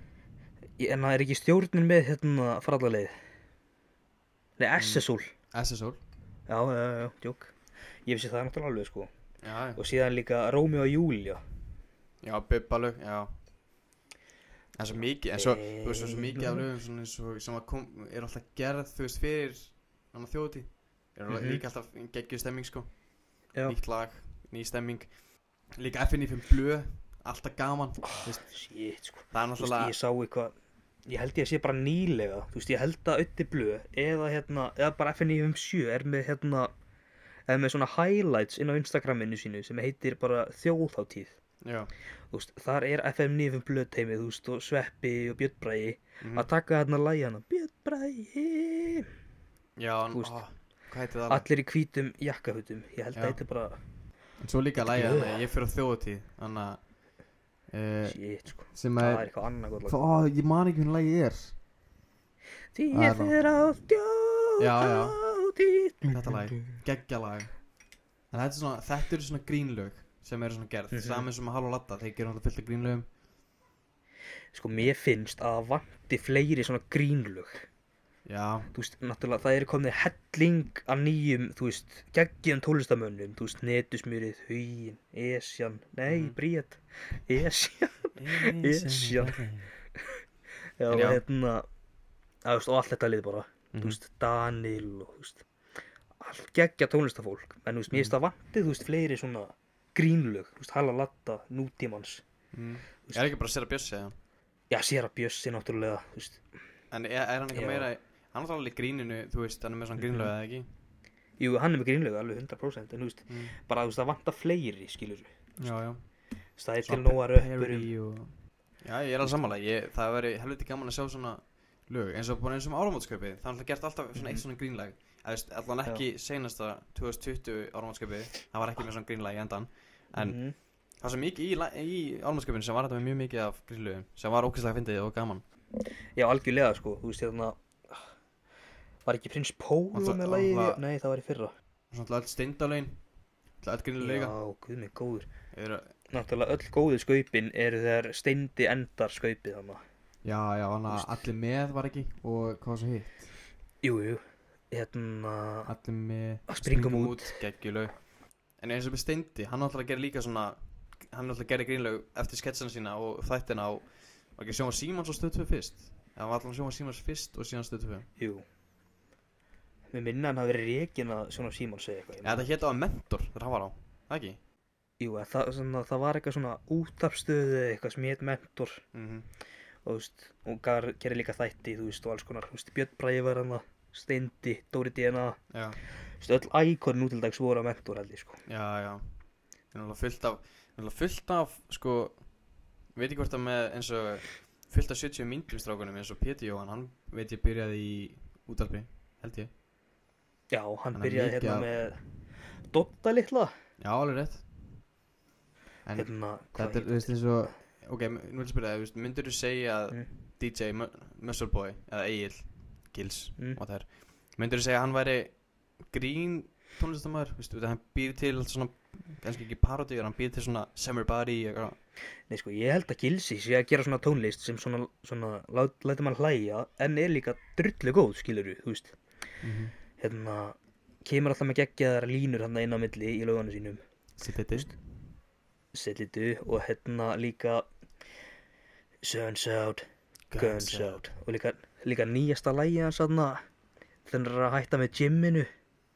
Ég- En það er ekki stjórnin með hérna farallarleið. Nei, SS-ól. SS Soul Já, já, já, já, djók. Ég vissi það náttúrulega alveg, sko. já, Og síðan líka Rómeo og Júlia. já bubbalög já en svo mikið en svo þú veist svo mikið af lögum svona eins og sem að kom er alltaf gerð þú veist fyrir hann að þjóti er Mhm. líka alltaf geggjuð stemming sko Já. nýtt lag ný stemming líka FNF blöð alltaf gaman veist Shit, sko. það er Þú veist, náttúrulega ég sá eitthvað ég held ég að sé bara nýlega þú veist, ég held að Ötti Blöð eða hérna, eða bara FNI57 er með hérna er með svona highlights inn á Instagraminu sínu sem heitir bara þjóðháttíð já þú veist, þar er FM9 Blöð teimið, þú veist, og Sveppi og Björn Bræði Mhm. að taka hérna lægjana Björn Bræði Já, Þú veist, heitir það? Allir í hvítum jakkahutum ég held Já. að þetta bara, En svo líka lægja, glöð. þannig að ég fyrir á þjóðatíð Þannig að uh, shit, sko Sem það er er eitthvað annað gott lag Ó, ég man ekki hvernig lægi er því Það er ég það. fyrir á Já, já. þjóðháttíð Þetta lag, geggjalag En þetta, er svona, þetta eru svona grínlög Sem eru svona gerð, Mhm. saman sem að halva latta Þeir gerum alltaf fullt af grínlögum sko, mér finnst að það vanti fleiri svona grínlög Já, þú veist, náttúrulega það er komið helling af nýjum, þú veist, geggjum tólistamönnum, þú veist, netusmjörið, hugin, esjan, nei, Mhm. bríet, esjan, Esjan. já, já. hérna, að, þú veist, og allt þetta lið bara, Mhm. þú veist, Danil og, þú veist, allt geggja tónlistafólk, en þú veist, mér finnst það vantið, þú veist, fleiri svona grínlög, þú veist, Halla Latta, nútímans, mm. veist- Er ekki bara Sera Bjössi eða? já, Sera Bjössi náttúrulega, þú veist, En er, er hann eitthvað meira Hann er alveg gríninu, þú veist, hann er með svona Mhm. eða ekki? jú, hann er með grínlög alveg 100%, en þú veist, Mm. bara, þú veist, það vantar fleiri, skilur Já, já það er til nóga parody og... Já, ég er alveg ég, Það væri helviti gaman að sjá svona lög eins og bara eins og með áramótskaupið Það er alltaf gert alltaf svona eitt svona grínlag Eða, veist, Allan ekki seinasta 2020 áramótskaupið Það var ekki með svona grínlag í endan En Mhm. það svo mikið í, í áramótskaupinu sem var þetta með mjög mikið af grínlögum sem var ókvæslega fyndið og gaman Já, algjörlega sko, þú veist hérna Var ekki prins það- með það- Nei, það var í fyrra? Svona alltaf öll steindalögin Öll grínlöga Já, guð mig góður. Eru, Náttúrulega öll góðu skaupin eru þegar steindi endar skaupið þannig Já, já, hann að allir með var ekki? Og hvað svo hitt? Jú, jú, hérna Allir með Að springum út. Geggjulög En eins og með Steindi, hann ætlar að gera líka svona Hann ætlar að gera grínlög eftir sketsana sína Og þættina á Var ekki að sjóma Símans og stöð 2 fyrst? Eða var allan að sjóma Símans fyrst og síðan stöð 2 Jú Mér minna hann hafi verið reikin að svona Símon segja eitthvað man. þetta hétt á að mentor þegar hann var á Það ekki? Jú, að það, svona, það var eitthvað svona útafstöðu eitthvað sem hétt mentor. Mm og þú veist, gar, gerir líka þætti, þú veist, og alls konar, þú veist, Björn Bræði var hann það Steindi, Dóri Já, Þú veist, öll íkon nútildags voru á mentor held ég sko. Já, já. Það er alveg fullt af Það er alveg fullt af, sko Veit ekki hvort að með eins og Fullt af 70 myndum strákunum eins og Pétur Jóhann Hann veit ég byrjaði í útvarpi Held ég Já, hann er byrjaði hérna af- með Dodda litla. Já, alveg rétt. En Hérna, þetta er, þú veist, eins og Ok, nú vil ég spyrja það, þú myndur þú segja að Mm. DJ Mu- Muscle Boy Eða Egil Gils Mm. Myndur þú segja að hann væri grín tónlistamæður Þú veist, þú hann býr til svona kannski ekki parodíur, hann býr til svona Summer Body eitthvað. Nei sko, ég held að Gilsi sé að gera svona tónlist sem svona, svona lætur mann hlæja en er líka drullu góð, skilur þú veist hérna, kemur alltaf með geggjaðar línur hann inn á milli í lögunum sínum. Sitt þetta Sellitu og hérna líka Sun's out, guns out. Og líka, líka nýjasta lægi hans þarna. Þannig að hætta með gymminu.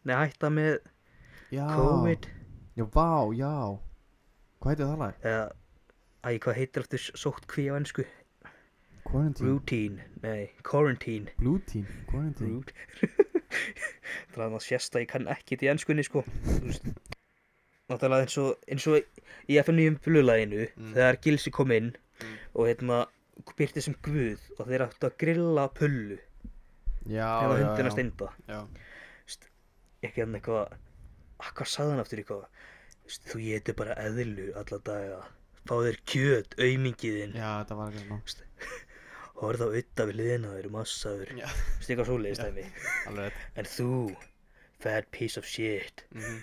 Nei hætta með Já, COVID. Já, vá, já. Hvað heitir það lag? eða, æ, hvað heitir eftir sótt kví á ennsku Quarantine. Routine, nei, quarantine. Blue Team, Quarantine [laughs] Rude Það er að ég kann ekki í ennskunni sko. Náttúrulega eins og, eins og í FNU fluglæginu Mm. þegar Gilsi kom inn Mm. og hérna byrti sem guð og þeir áttu að grilla pullu. Já, hundina já, steinda. Ekki hann eitthvað að hvað sagði hann aftur eitthvað? Þú getur bara eðlu alla daga. Fá þér kjöt, aumingiðinn Já, þetta var ekki svona horfða á auðta við liðina þeir eru massaður. Já, stika svoleiðis dæmi? En þú, fat piece of shit. Mhm,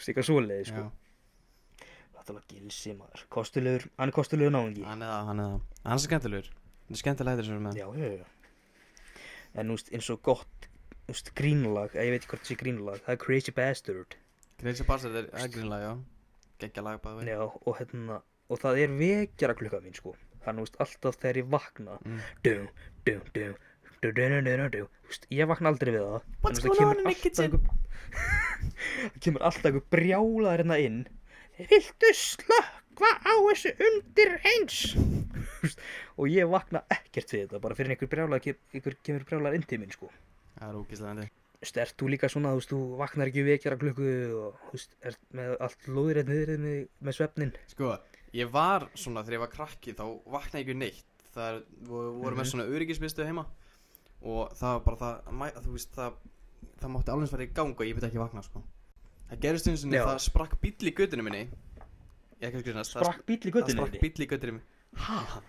stika svoleiðis sko? Náttúrulega gilsi maður. Kostulegur, hann er kostulegur náungi. Hann er það, hann er það. Hann er skemmtilegur. Hann er skemmtilega þetta sem við með Já, já, já. En nú veist, eins og gott veist, grínlag, ég veit ekki hvort það sé grínlag Það er Crazy Bastard. Crazy Bastard er grínlega, já. Gekkja lag bæði og hérna Og það er vekjara klukka mín, sko Er nú veist, alltaf þegar ég vakna. Mm. Dum, dum, dum Ég vakna aldrei við það. What's going on in the kemur kitchen? Það kemur alltaf einhver brjálaður hérna inn. Viltu slökkva á þessu undir eins? [laughs] Og ég vakna ekkert við þetta Bara fyrir einhver brjálaður einhver kemur brjálaður inn til minn sko. Það er ógíslega endi Þú líka svona, þú veist, þú vaknar ekki við vekjara klukku og, þú veist, ert með allt lóðrétt niður með, með svefnin Sko, ég var svona þegar ég var krakki þá vaknaði ekki neitt. Það er, við vorum með Mhm. svona öryggismistu heima. Og það var bara það, þú veist, það Það mátti alveg fara í gang og ég veit ekki vakna, sko. Það gerist eins og það sprakk bíll í göttinu minni. Ég ekki að skrifast Sprakk bíll í Það göttinu sprakk bíll í göttinu minni. Hæ?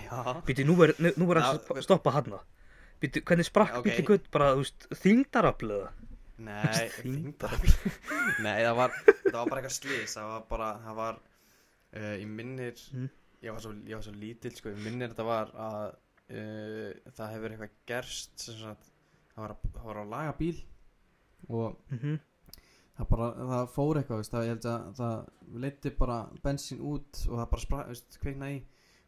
Já. Býtu, nú verður nú, Já, að sp- stoppa hann Býtu, hvernig sprakk Ok. bíll í gött bara, þú veist, þingdaraflið Nei, þyngdar [laughs] Nei, það var, það var bara eitthvað slís Það var bara, það var uh, Ég minnir Mm. ég, var svo, ég var svo lítill, sko Ég minnir þetta var að uh, Það hefur eitthvað gerst sagt, það, var, að- það var að laga bíl Og mm það bara, það fór eitthvað veist, það, að það leiti bara bensín út Og það bara spra, veist, kveiknaði í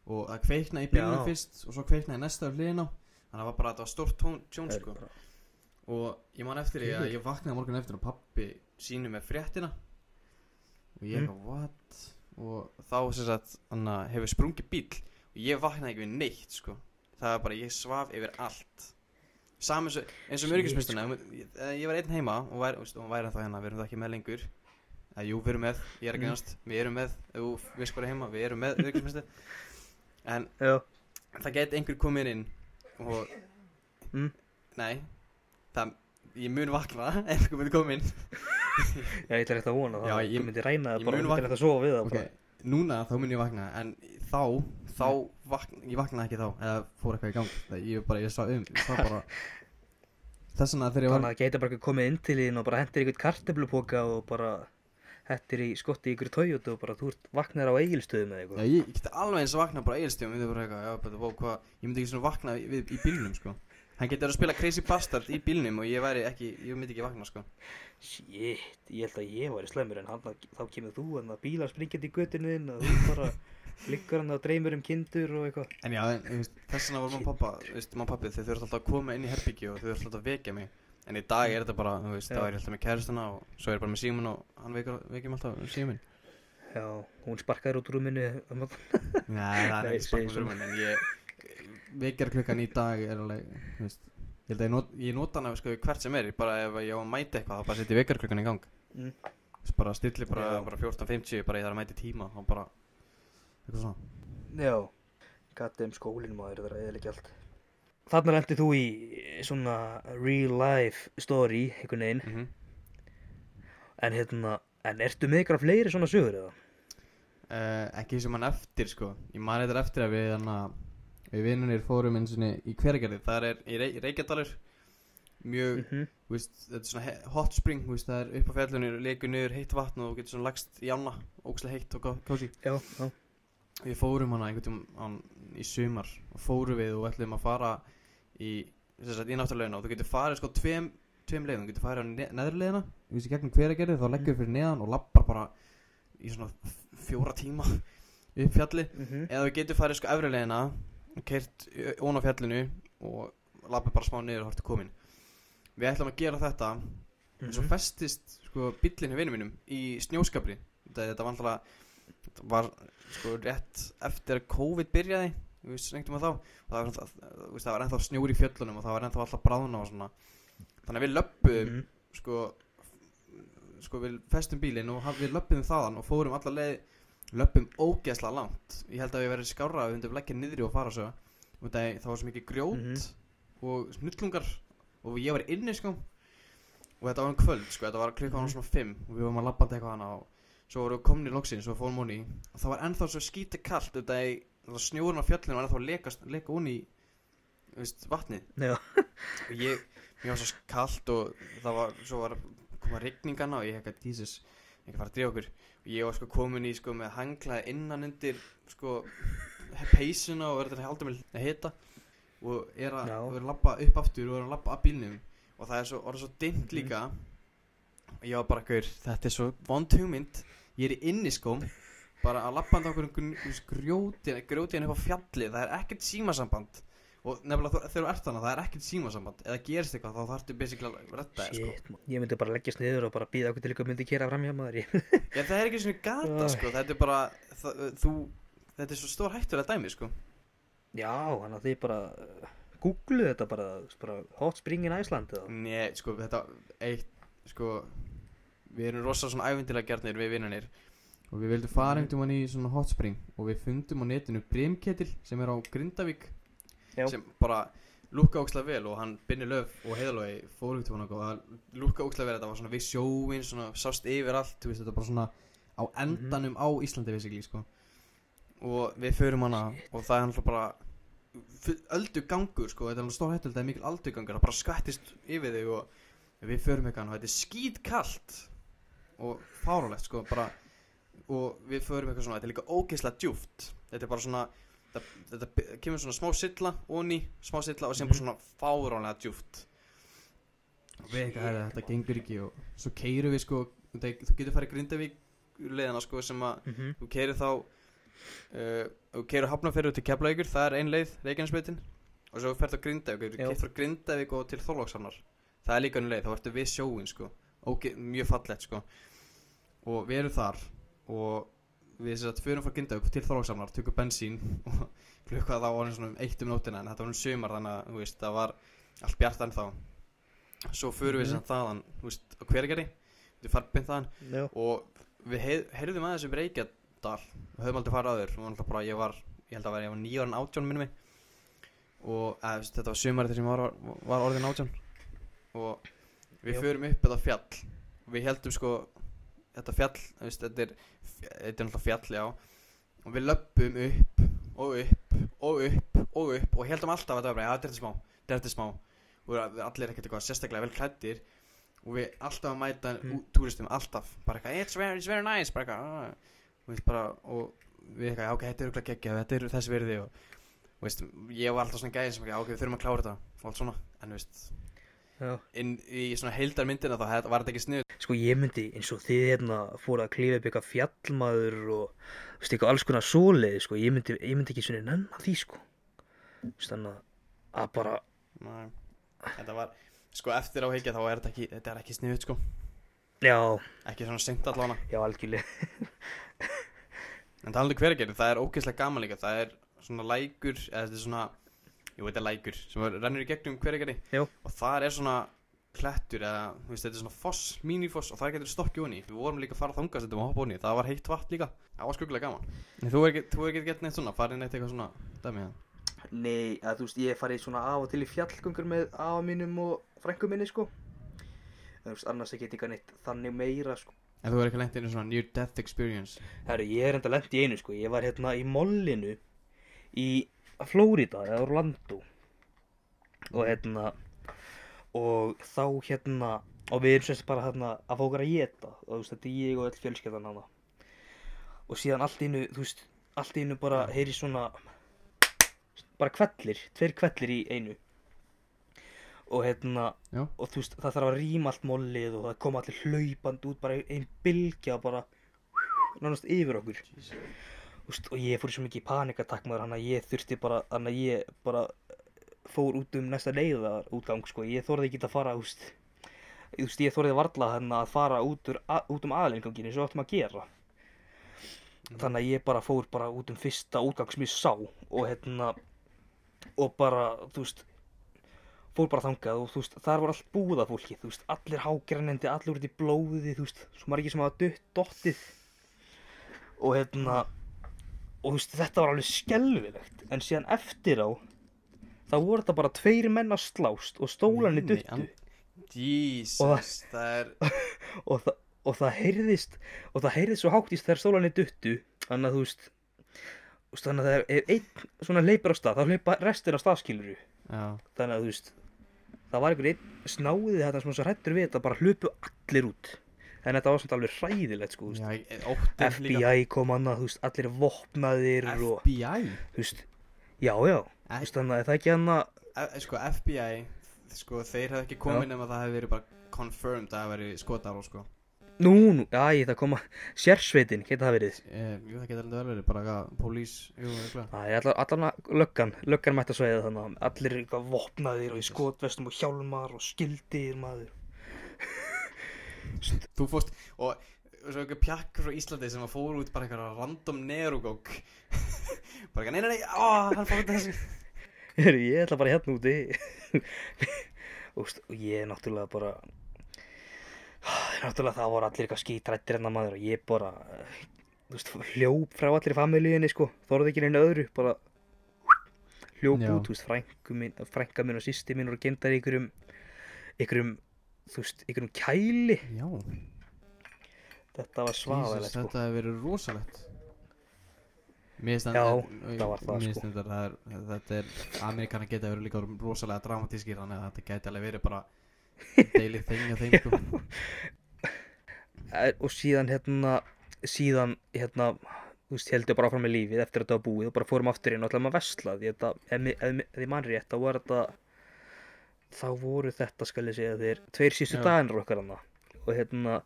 Og það kveiknaði í bílunum fyrst Og svo kveiknaði næsta á hliðina á. Þannig að það var bara, var stórt tjón, sko og ég man eftir því að ég vaknaði morgun eftir og pappi sínu með fréttina og ég Mm. eitthvað what og þá sagt hann hefur sprungið bíl og ég vaknaði ekki við neitt sko. Það var bara ég svaf yfir allt. Saman eins og, og Shit, mörgismestuna ég, var einn heima og hún væri ennþá hérna. Við erum það ekki með lengur. Að jú við erum með. Ég er ekki Mm. náttúrulega við erum með. Þú veist hvað er heima. Við erum með en Já, það geti einhver komið inn og Mm. nei. Það, ég mun vakna [laughs] ef einhver myndi koma inn [laughs] já, ég ætla rétt að vona það. Já, ég- Þú myndi ræna ég það bara, mun þú myndi rétt að sofa við það ok, bara. núna þá mun ég vakna en þá, þá vakna, ég vaknaði ekki þá eða fór eitthvað í gang. Það, ég bara, ég sá um, ég sá bara [laughs] þess vegna þegar ég Þannig var að geta bara ekki komið inn til þín og bara hendir ykkur kartöflupoka og bara hettir í skotti í ykkur Toyota og bara þú ert vaknar á eigilstöðum eða já, eitthvað ég, ég geti alveg eins að vakna bara eigilstíðum ég myndi bara eitthvað, já, betur, vó, hvað ég myndi ekki svona vakna við, í bílnum, sko hann getur að spila Crazy Bastard í bílnum og ég væri ekki, ég myndi ekki vakna, sko. Shit, ég held að ég væri slemur en hann, þá kemur þú en að bílar springjandi í göttinu þinn og þú bara liggur hann að dreymur um kindur og eitthvað. En já, þess vegna mamma og pappa, veist, og pappi, þau þurft alltaf að koma inn í herbyggju og þau þurft alltaf að vekja mig. En í dag er þetta bara, þú veist, þá er ég alltaf með kæristuna og svo er ég bara með símun og hann vekjum alltaf símun. Já, hún sparkaður út úr rúminu. Nei, það er ekki sparkað segir fyrir mig, en ég, vekjar klukkan í dag er alveg, þú veist, Ég held að ég, not, ég nota hana sko hvert sem er Ég bara ef ég á að mæta eitthvað þá bara setja vekarklukkan í gang. Mm. Þess bara stilli bara, bara 14.50 bara ég þarf að mæta í tíma og bara eitthvað svona. Já, gattum skólinn maður það er eða allt. Þarna lendi þú í svona real life story, einhvern veginn, mm en hérna, en ertu með ykkur fleiri svona sögur eða? uh, Ekki sem hann eftir sko. Ég man eitthvað eftir að við hana, Við vinnunir fórum eins og í hveragerði. Það er í Rey, Reykjadalur. Mjög Mm Þú veist, þetta er svona hot spring, veist, það er upp á fjallinu, leikur niður heitt vatn og getur svona lagst í ána, ógslag heitt og já. Við fórum hana einhvern tímann í sumar og fórum við og ætlum að fara í, í náttúrulegina og þú getur farið sko tveim, tveim leiðum, þú getur farið á ne neðurleiðina, þú veist, í gegnum hveragerði, þá leggur fyrir neðan og lappar bara í svona fjóra tíma [laughs] upp fjallið. Mm eða þú getur farið sko efri leiðina og keirt ón á fjallinu og lappar bara smá niður og hortu komin. Við ætlum að gera þetta en Mhm. svo festist sko bíllinn hjá vinum mínum í snjóskapri þetta, þetta var alltaf þetta var sko rétt eftir að COVID byrjaði veist, snengtum að þá og það var, það var ennþá snjór í fjöllunum og það var ennþá alltaf bráðuna og svona þannig að við löppuðum Mhm. sko sko við festum bílinn og við löppuðum þaðan og fórum alla leið löppum ógeðslega langt. Ég held að við verið skárra að við hundum leggja niðri og fara svo. Og það, það var svo mikið grjót Mhm. og snullungar og ég var inni sko. Og þetta var um kvöld sko, þetta var klukkan Mhm. svona 5 og við varum að labbandi eitthvað hana og svo vorum við komin í loksins og fórum honi og það var ennþá svo skíti kallt þetta er snjórun á fjallinu var ennþá að leka, honi í veist, vatnið. Já. og ég, mér var svo kallt og það var, svo var koma rigningana og ég hekka, Jesus, ekki fara að drífa okkur. Og ég var sko komin í sko með hanglaði innan undir sko peysuna og verður halda mig að hita og er að, er að labba upp aftur og er að labba að bílnum. Og það er svo, orðið svo dimmt Mhm. líka. Og ég var bara, gaur, þetta er svo vond hugmynd, ég er í inniskóm bara að labba hann okkur grjóti, grjóti hann upp á fjalli það er ekkert símasamband og nefnilega þegar þú ert þannig, það er ekkert símasamband eða gerist eitthvað, þá þarftu basically að redda þér sko. Ég myndi bara leggjast niður og bara býða okkur til ykkur myndi kera fram hjá maður. [laughs] Það er ekki svona gata, sko, þetta er bara það, þú, þetta er svo stór hættulega dæmi, sko Já, þannig að þið bara uh, googlu þetta bara, bara hot spring in Iceland eða. Nei, sko, þetta eitt, sko við erum rosa svona æfintilega gjarnir við vinnanir og við vildum fara Mhm. einhvern veginn í svona hot spring og við fundum á netinu Brimketil sem er á Grindavík Já. sem bara lúkka ókslega vel og hann Binni Löf og Heiðalói fóru út og það lúkka ókslega vel þetta var svona við sjóin, svona sást yfir allt þú veist, þetta er bara svona á endanum á Íslandi basically, sko. Og við förum hana og það er alltaf bara full- öldugangur sko, þetta er alveg stór er mikil öldugangur það bara skattist yfir þig og við förum eitthvað og þetta er skítkallt og fáralegt sko bara, og við förum eitthvað svona, þetta er líka ógeðslega djúft þetta er bara svona þetta, kemur svona smá silla onni, smá silla og sem bara svona fáránlega djúft og við eitthvað, "Herra, þetta gengur ekki og svo keirum við sko þú getur farið Grindavík leðina sko sem að Mhm. þú keirir þá uh, þú keirir hafnafyrir til Keflavíkur það er ein leið, Reykjanesbeitin og svo ferð á Grindavík, þú keirir Grindavík og til Þorlókshamnar það er líka ein leið, þá ertu við sjóin sko. Óge, mjög fallegt sko. Og við erum þar og við sem sagt förum frá Grindavík til Þorlókshamnar tökum bensín og [laughs] klukka það var svona um eitt um nótina en þetta var um sumar þannig að veist, það var allt bjart ennþá svo förum við Mhm. sem sagt þaðan veist, á hvergeri við farum beint þaðan Já. og við heyr, heyrðum aðeins um Reykjadal við höfum aldrei farið aður ég var, ég held að vera, ég var nýjar en átján minnum mig og að, veist, þetta var sumarið þegar sem var, var orðin átján og við Já. förum upp þetta fjall við heldum sko þetta fjall, veist, þetta er þetta er náttúrulega fjall, já. Og við löppum upp og upp og upp og upp og heldum alltaf að þetta var já, þetta er þetta smá, þetta er þetta smá. Og við allir ekkert eitthvað sérstaklega vel klættir og við alltaf að mæta Mm. túristum alltaf. Bara eitthvað it's very, it's very nice bara eitthvað ah. og, veist, bara, og við eitthvað já, ok, þetta er örugglega geggjað þetta er þess virði og, og veist, ég var alltaf svona gæði sem ekki, já, ok, við þurfum að klára þetta og allt svona. En veist Já. inn í svona heildarmyndina þá var þetta ekki snið Sko ég myndi eins og þið hérna fóru að klífa upp eitthvað fjallmaður og veist eitthvað alls konar svoleið sko. Ég myndi, ég myndi ekki svona nenn að því sko. Þannig að- bara Nei. þetta var sko eftir á heikja þá er þetta ekki þetta er ekki sniðut sko. Já, ekki svona seint allavega. Já algjörlega. En talandi hverjargerði það er ógeðslega gaman líka. Það er svona lækur eða þetta er svona jú, þetta er lækur sem rennur í gegnum hverjargerði Já. og þar er svona klettur eða, þú veist, þetta er svona foss, minifoss og þar getur stokkið honi við vorum líka að fara þangast þetta og hoppa honi, það var heitt vatn líka það var skuggulega gaman en þú er ekki, gett neitt svona, farið neitt eitthvað svona dæmi það Nei, að þú veist, ég farið svona af og til í fjallgöngur með afa mínum og frængu minni, sko. En þú veist, annars ekki eitthvað neitt þannig meira, sko. en þú er ekki lent inn í svona near death experience Herru, ég er enda lent í einu, sko. Ég var hérna í mollinu í Flórida, eða Orlando. Og hérna, og þá hérna, og við erum semst bara hérna að fá okkur að geta. Og þú veist, þetta er ég og öll fjölskyldan hana. Og síðan allt einu, þú veist, allt einu bara heyri svona, bara kvellir, tveir kvellir í einu. Og hérna, Já. og þú veist, það þarf að rýma allt mollið og það koma allir hlaupand út, bara ein bylgja bara, nánast yfir okkur. Úst, og ég fór í svo mikið panikatakk maður hann að ég þurfti bara hann að ég bara fór út um næsta leiðar útgang sko. Ég þorði ekki að fara úst, úst, ég þorði varla hann að fara út, úr, a, út um aðlengangin eins og áttum að gera. Þannig að ég bara fór bara út um fyrsta útgang sem ég sá og hérna og bara þú veist fór bara þangað og þú veist þar var allt búða fólki þú veist allir hágrænendi allir út í blóði þú veist svo margir sem hafa dött dottið. Og hérna og veist þetta var alveg skelfilegt. En síðan eftir á þá voru þetta bara tveir menn að slást og stólanir duttu. Jesus, Og það er [laughs] og, það, og það heyrðist og það heyrðist svo hátt í þegar stólanir duttu. Þannig að þú veist þannig að ef einn svona leipur á stað þá hleypa restir á staðskiluru þannig að þú veist það var einhver einn snáði þetta sem svo hrættur við þetta bara hlupu allir út en þetta var samt alveg hræðilegt sko já ég- óttinn líka FBI kom annað, þú veist, allir vopnaðir og, FBI þú veist, já, já, þú veist, þannig að það ekki annað, F, sko FBI sko þeir hefði ekki komið nema það hefði verið bara confirmed að það hefði verið skotar og sko. Nú, nú, ég það koma, sérsveitin, geta það verið, e, jú það getur alveg verið bara eitthvað pólís er allan, allan löggan, löggan mætti að sveiða þannig að allir eitthvað vopnaðir og í skotvestum og hjálmar og skildir maður, þú fórst og svo eitthvað pjakkur frá Íslandi sem að fóru út bara eitthvað random nerugók [laughs] bara eitthvað nei nei nei ó hann fór út þessu. Ég ætla bara hérna úti, [laughs] og ég er náttúrulega bara, náttúrulega það voru allir eitthvað skítrættir enna maður og ég bara, veist, hljóp frá allir familíinni, sko, þorði ekki neina öðru, bara hljóp Já. út, þú veist, frænku mín, frænka mín og sýsti mín voru gemdar í einhverjum, einhverjum, þú veist, einhverjum kæli, já þetta var Jesus, svaðalegt, sko. þetta hefði verið rosalegt Mér finnst sko. þetta er, þetta er Amerikanar geta verið líka rosalega dramatískir þannig að þetta geti alveg verið bara daily thing að þeim sko [laughs] Eh, og síðan hérna síðan hérna þú veist, heldur bara áfram með lífið eftir að þetta var búið og bara fórum aftur inn og vesla því þetta, ef, ég mann rétt þá var þetta þá voru þetta skal ég segja þeir tveir sístu Já. dagarnir okkar hana og hérna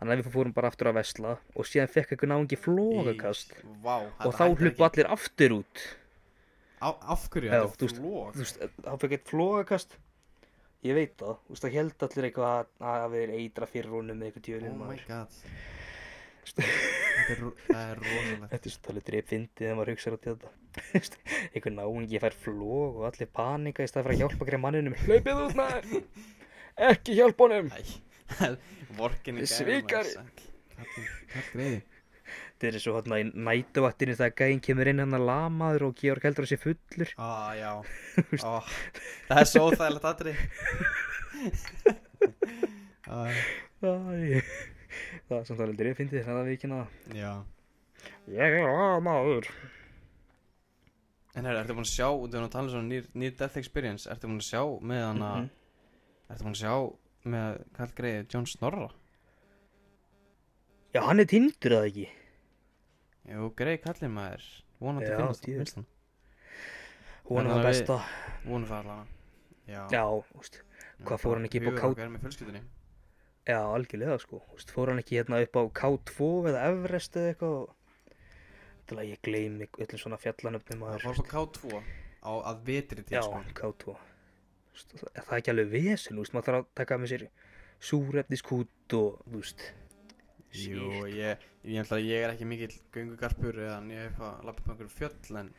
þannig að við fórum bara aftur að vesla og síðan fekk einhver náungi flógakast Vá, og þá hlupu allir aftur út. Á, Af þetta flóð þú veist, þá fekk eitt flógakast ég veit það, þú veist, það held allir eitthvað að að það verið eitra fyrir honum með eitthvað Oh my god Þetta er, ro- [laughs] það er rosalegt Þetta er svo talið drif fyndið þegar maður hugsaður í þetta. [laughs] Einhver náungi fær flóg og allir panika í stað fyrir að hjálpa greið manninum. Hlaupið út maður! Ekki hjálpa honum! Greiði Þetta er svo hérna í nætuvattinu þegar gæinn kemur inn hann að lamaður og Georg heldur að sé fullur. Á, já [laughs] Ó, Það er svo þægilegt aðri Æ, það er samt alveg drif fyndið það að við naða. Já Ég er lamaður. En herra, ertu búin að sjá, þú erum að tala um svona near, near death experience Ertu búin að sjá með hana Mhm. Ertu búin að sjá með Kall greiði John Snorra Já, hann er tindur eða ekki? Jú, greið kallið maður Vonandi finnast djöfull. finnst hann er Þannig það að við- besta. Vonum það allavega Já, Já, veist. hvað fór hann ekki upp á Hugur ká- okkar er með fjölskyldunni Já, algjörlega sko. Þú veist, fór hann ekki hérna upp á K2 eða Everest eða eitthvað? Til að ég gleymi öllum svona fjallanöfnum Það fór upp á K2 á að vetri til Já, sko. K2. Þú veist, Það er ekki alveg vesen, maður þarf að taka með sér súrefniskút og, þú veist, Jú, ég, ég, ætla, ég er ekki mikill göngugarpur eða ég hef að lappa upp einhverju fjöll en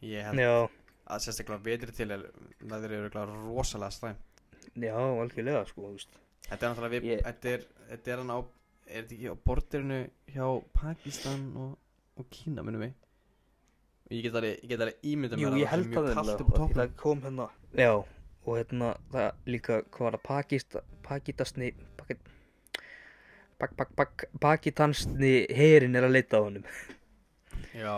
ég held, Já, að sérstaklega vetri til er það eru rosalega slæm Já, algjörlega, sko, þú veist. Þetta er náttúrulega við, Ég- þetta er, þetta er hann á, er þetta ekki á borderinu hjá Pakistan og, og Kína, minnum við? Ég get alveg, ég get alveg ímyndað Jú, mér ég held það að sé mjög kalt upp á toppnum. það kom hérna. Já, og hérna, það líka, hvað var það, Pakista, Pakitasni, Pakit, Pak, Pak, Pak, Pakitansni herin er að leita á honum. Já,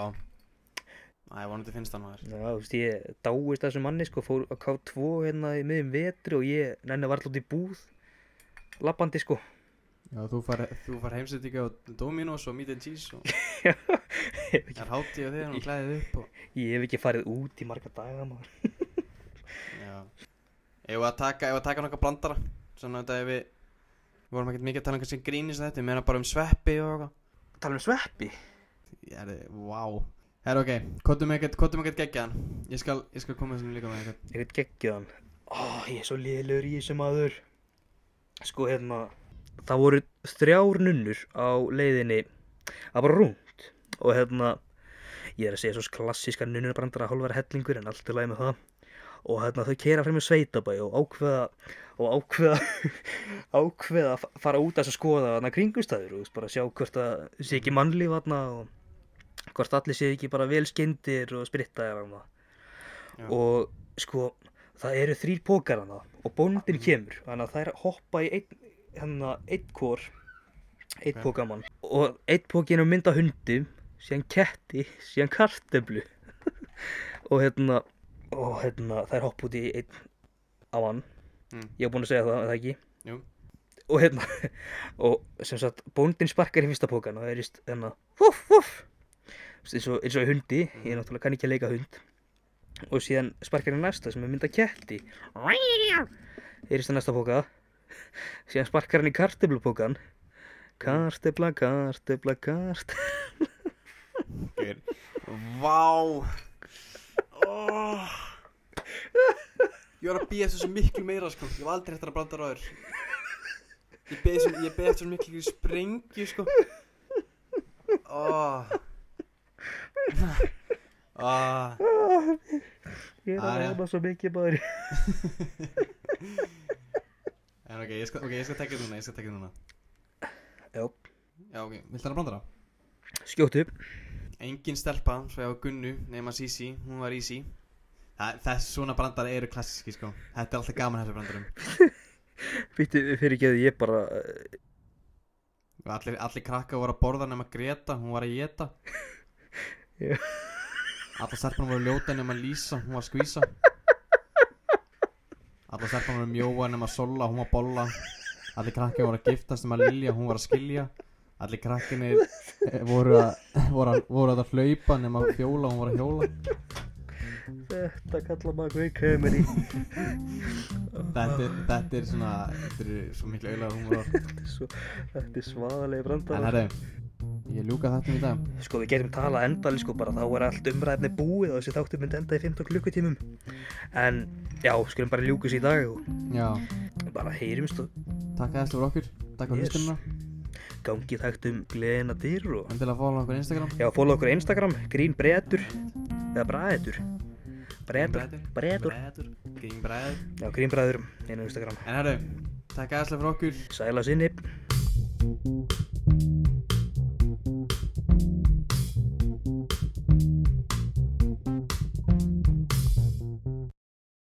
Æ, vonandi finnst það nú þér. Já, þú veist, ég dáist þessum manni, sko, fór að K2 hérna í miðjum vetri og ég nenni var alltaf út í búð, lappandi, sko. Já, þú far, þú far heimsendinga á Dominos og Meat and Cheese og [laughs] ég það er hátíð á þér og klæðið upp og, ég hef ekki farið út í marga daga, [laughs] já. Ef að taka, taka nokkað blandara, svona þetta ef við, við vorum ekkert mikið að tala um kannski grínist þetta, við meina bara um sveppi og eitthvað. Tala um sveppi. Ég er, vá. Herra, ok, kottum ekkert, ekkert geggjaðan. Ég skal, ég skal koma þessum líka með eitthvað. Ég veit geggjaðan. Ó, ég er svo liðlegur í þessu maður. Sko, hérna, það voru þrjár nunnur á leiðinni að bara rúnd. Og hérna, ég er að segja svo klassíska nunnunabrandara hálfara hellingur en allt er læg með það. Og hérna, þau keira fyrir með sveitabæ og ákveða, og ákveða, [laughs] ákveða að fa- fara út að að skoða þarna kringustæður og bara sjá hvort það sé ekki mannlíf þarna og hvort allir sé ekki bara vel skyndir og Já. og sko það eru þrýr pókar hana og bóndin kemur. Þannig að það er að hoppa í einn hérna, einn kór einn Ok. pókamann og einn pókin er að mynda hundum síðan ketti, síðan kartöflu. [laughs] Og hérna og hérna það er hopp út í einn á hann. Mm. ég hef búin að segja það, er það ekki? Jú. og hérna [laughs] og sem sagt bóndin sparkar í fyrsta pókan og það er just hérna húf húf eins og, eins og hundi, ég náttúrulega kann ekki að leika hund og síðan sparkar í næsta sem er mynda ketti. Heyrist það næsta póka síðan sparkar hann í kartöflupókan kartöfla, kartöfla, kartöfla Gaur. Vá. Oh. Ég var að býja svo miklu meira sko. Ég var aldrei eftir að blanda ráður Ég eftir svo miklu sprengju sko. Oh. Oh. ég er Ah, reyna svo mikið maður En ok, ég skal, ok, ég skal tekja þetta núna Ég skal tekja þetta núna já, Já ok, viltu það að blanda það? skjótt upp. Engin stelpa, svo ég á Gunnu nema Sisi, hún var Easy Það, þess svona brandar eru klassíski sko. Þetta er alltaf gaman þessu brandarum [laughs] Býttu fyrir að ég bara eh, allir, allir krakka voru að borða nema Greta, hún var að geta Já. Allar stelpana voru ljóta nema Lísa, hún var skvísa. Allar stelpana voru mjóa nema Sola, hún var bolla. Allir krakka voru að giftast nema Lilja, hún var að skilja. Allir krakkinir eh, voru að, voru að, voru að hlaupa nema Fjóla, hún var að hjóla. Þetta kalla maður quick comedy Þetta er, þetta er svona, þetta er svo miklu húmor. Þetta er þetta svaðalegi En brandar herri, ég ljúka þetta í dag. Sko við getum talað endali sko bara þá er allt umræðinni búið og þessi þáttur myndi enda í 15 klukkutímum. En já, skulum bara ljúka sér í dag og Já, bara heyrumst og takk aðeins fyrir okkur. Takk fyrir Yes. hlustununa gangi þættum gleðina dyr og Endilega follow okkur á Instagram. Já, follow okkur á Instagram, grín bretur eða bræður. Bretur, bretur. Grín bræður Já, grín bræður á Instagram. En herru, takk aðeinslega fyrir okkur. Sæla sinni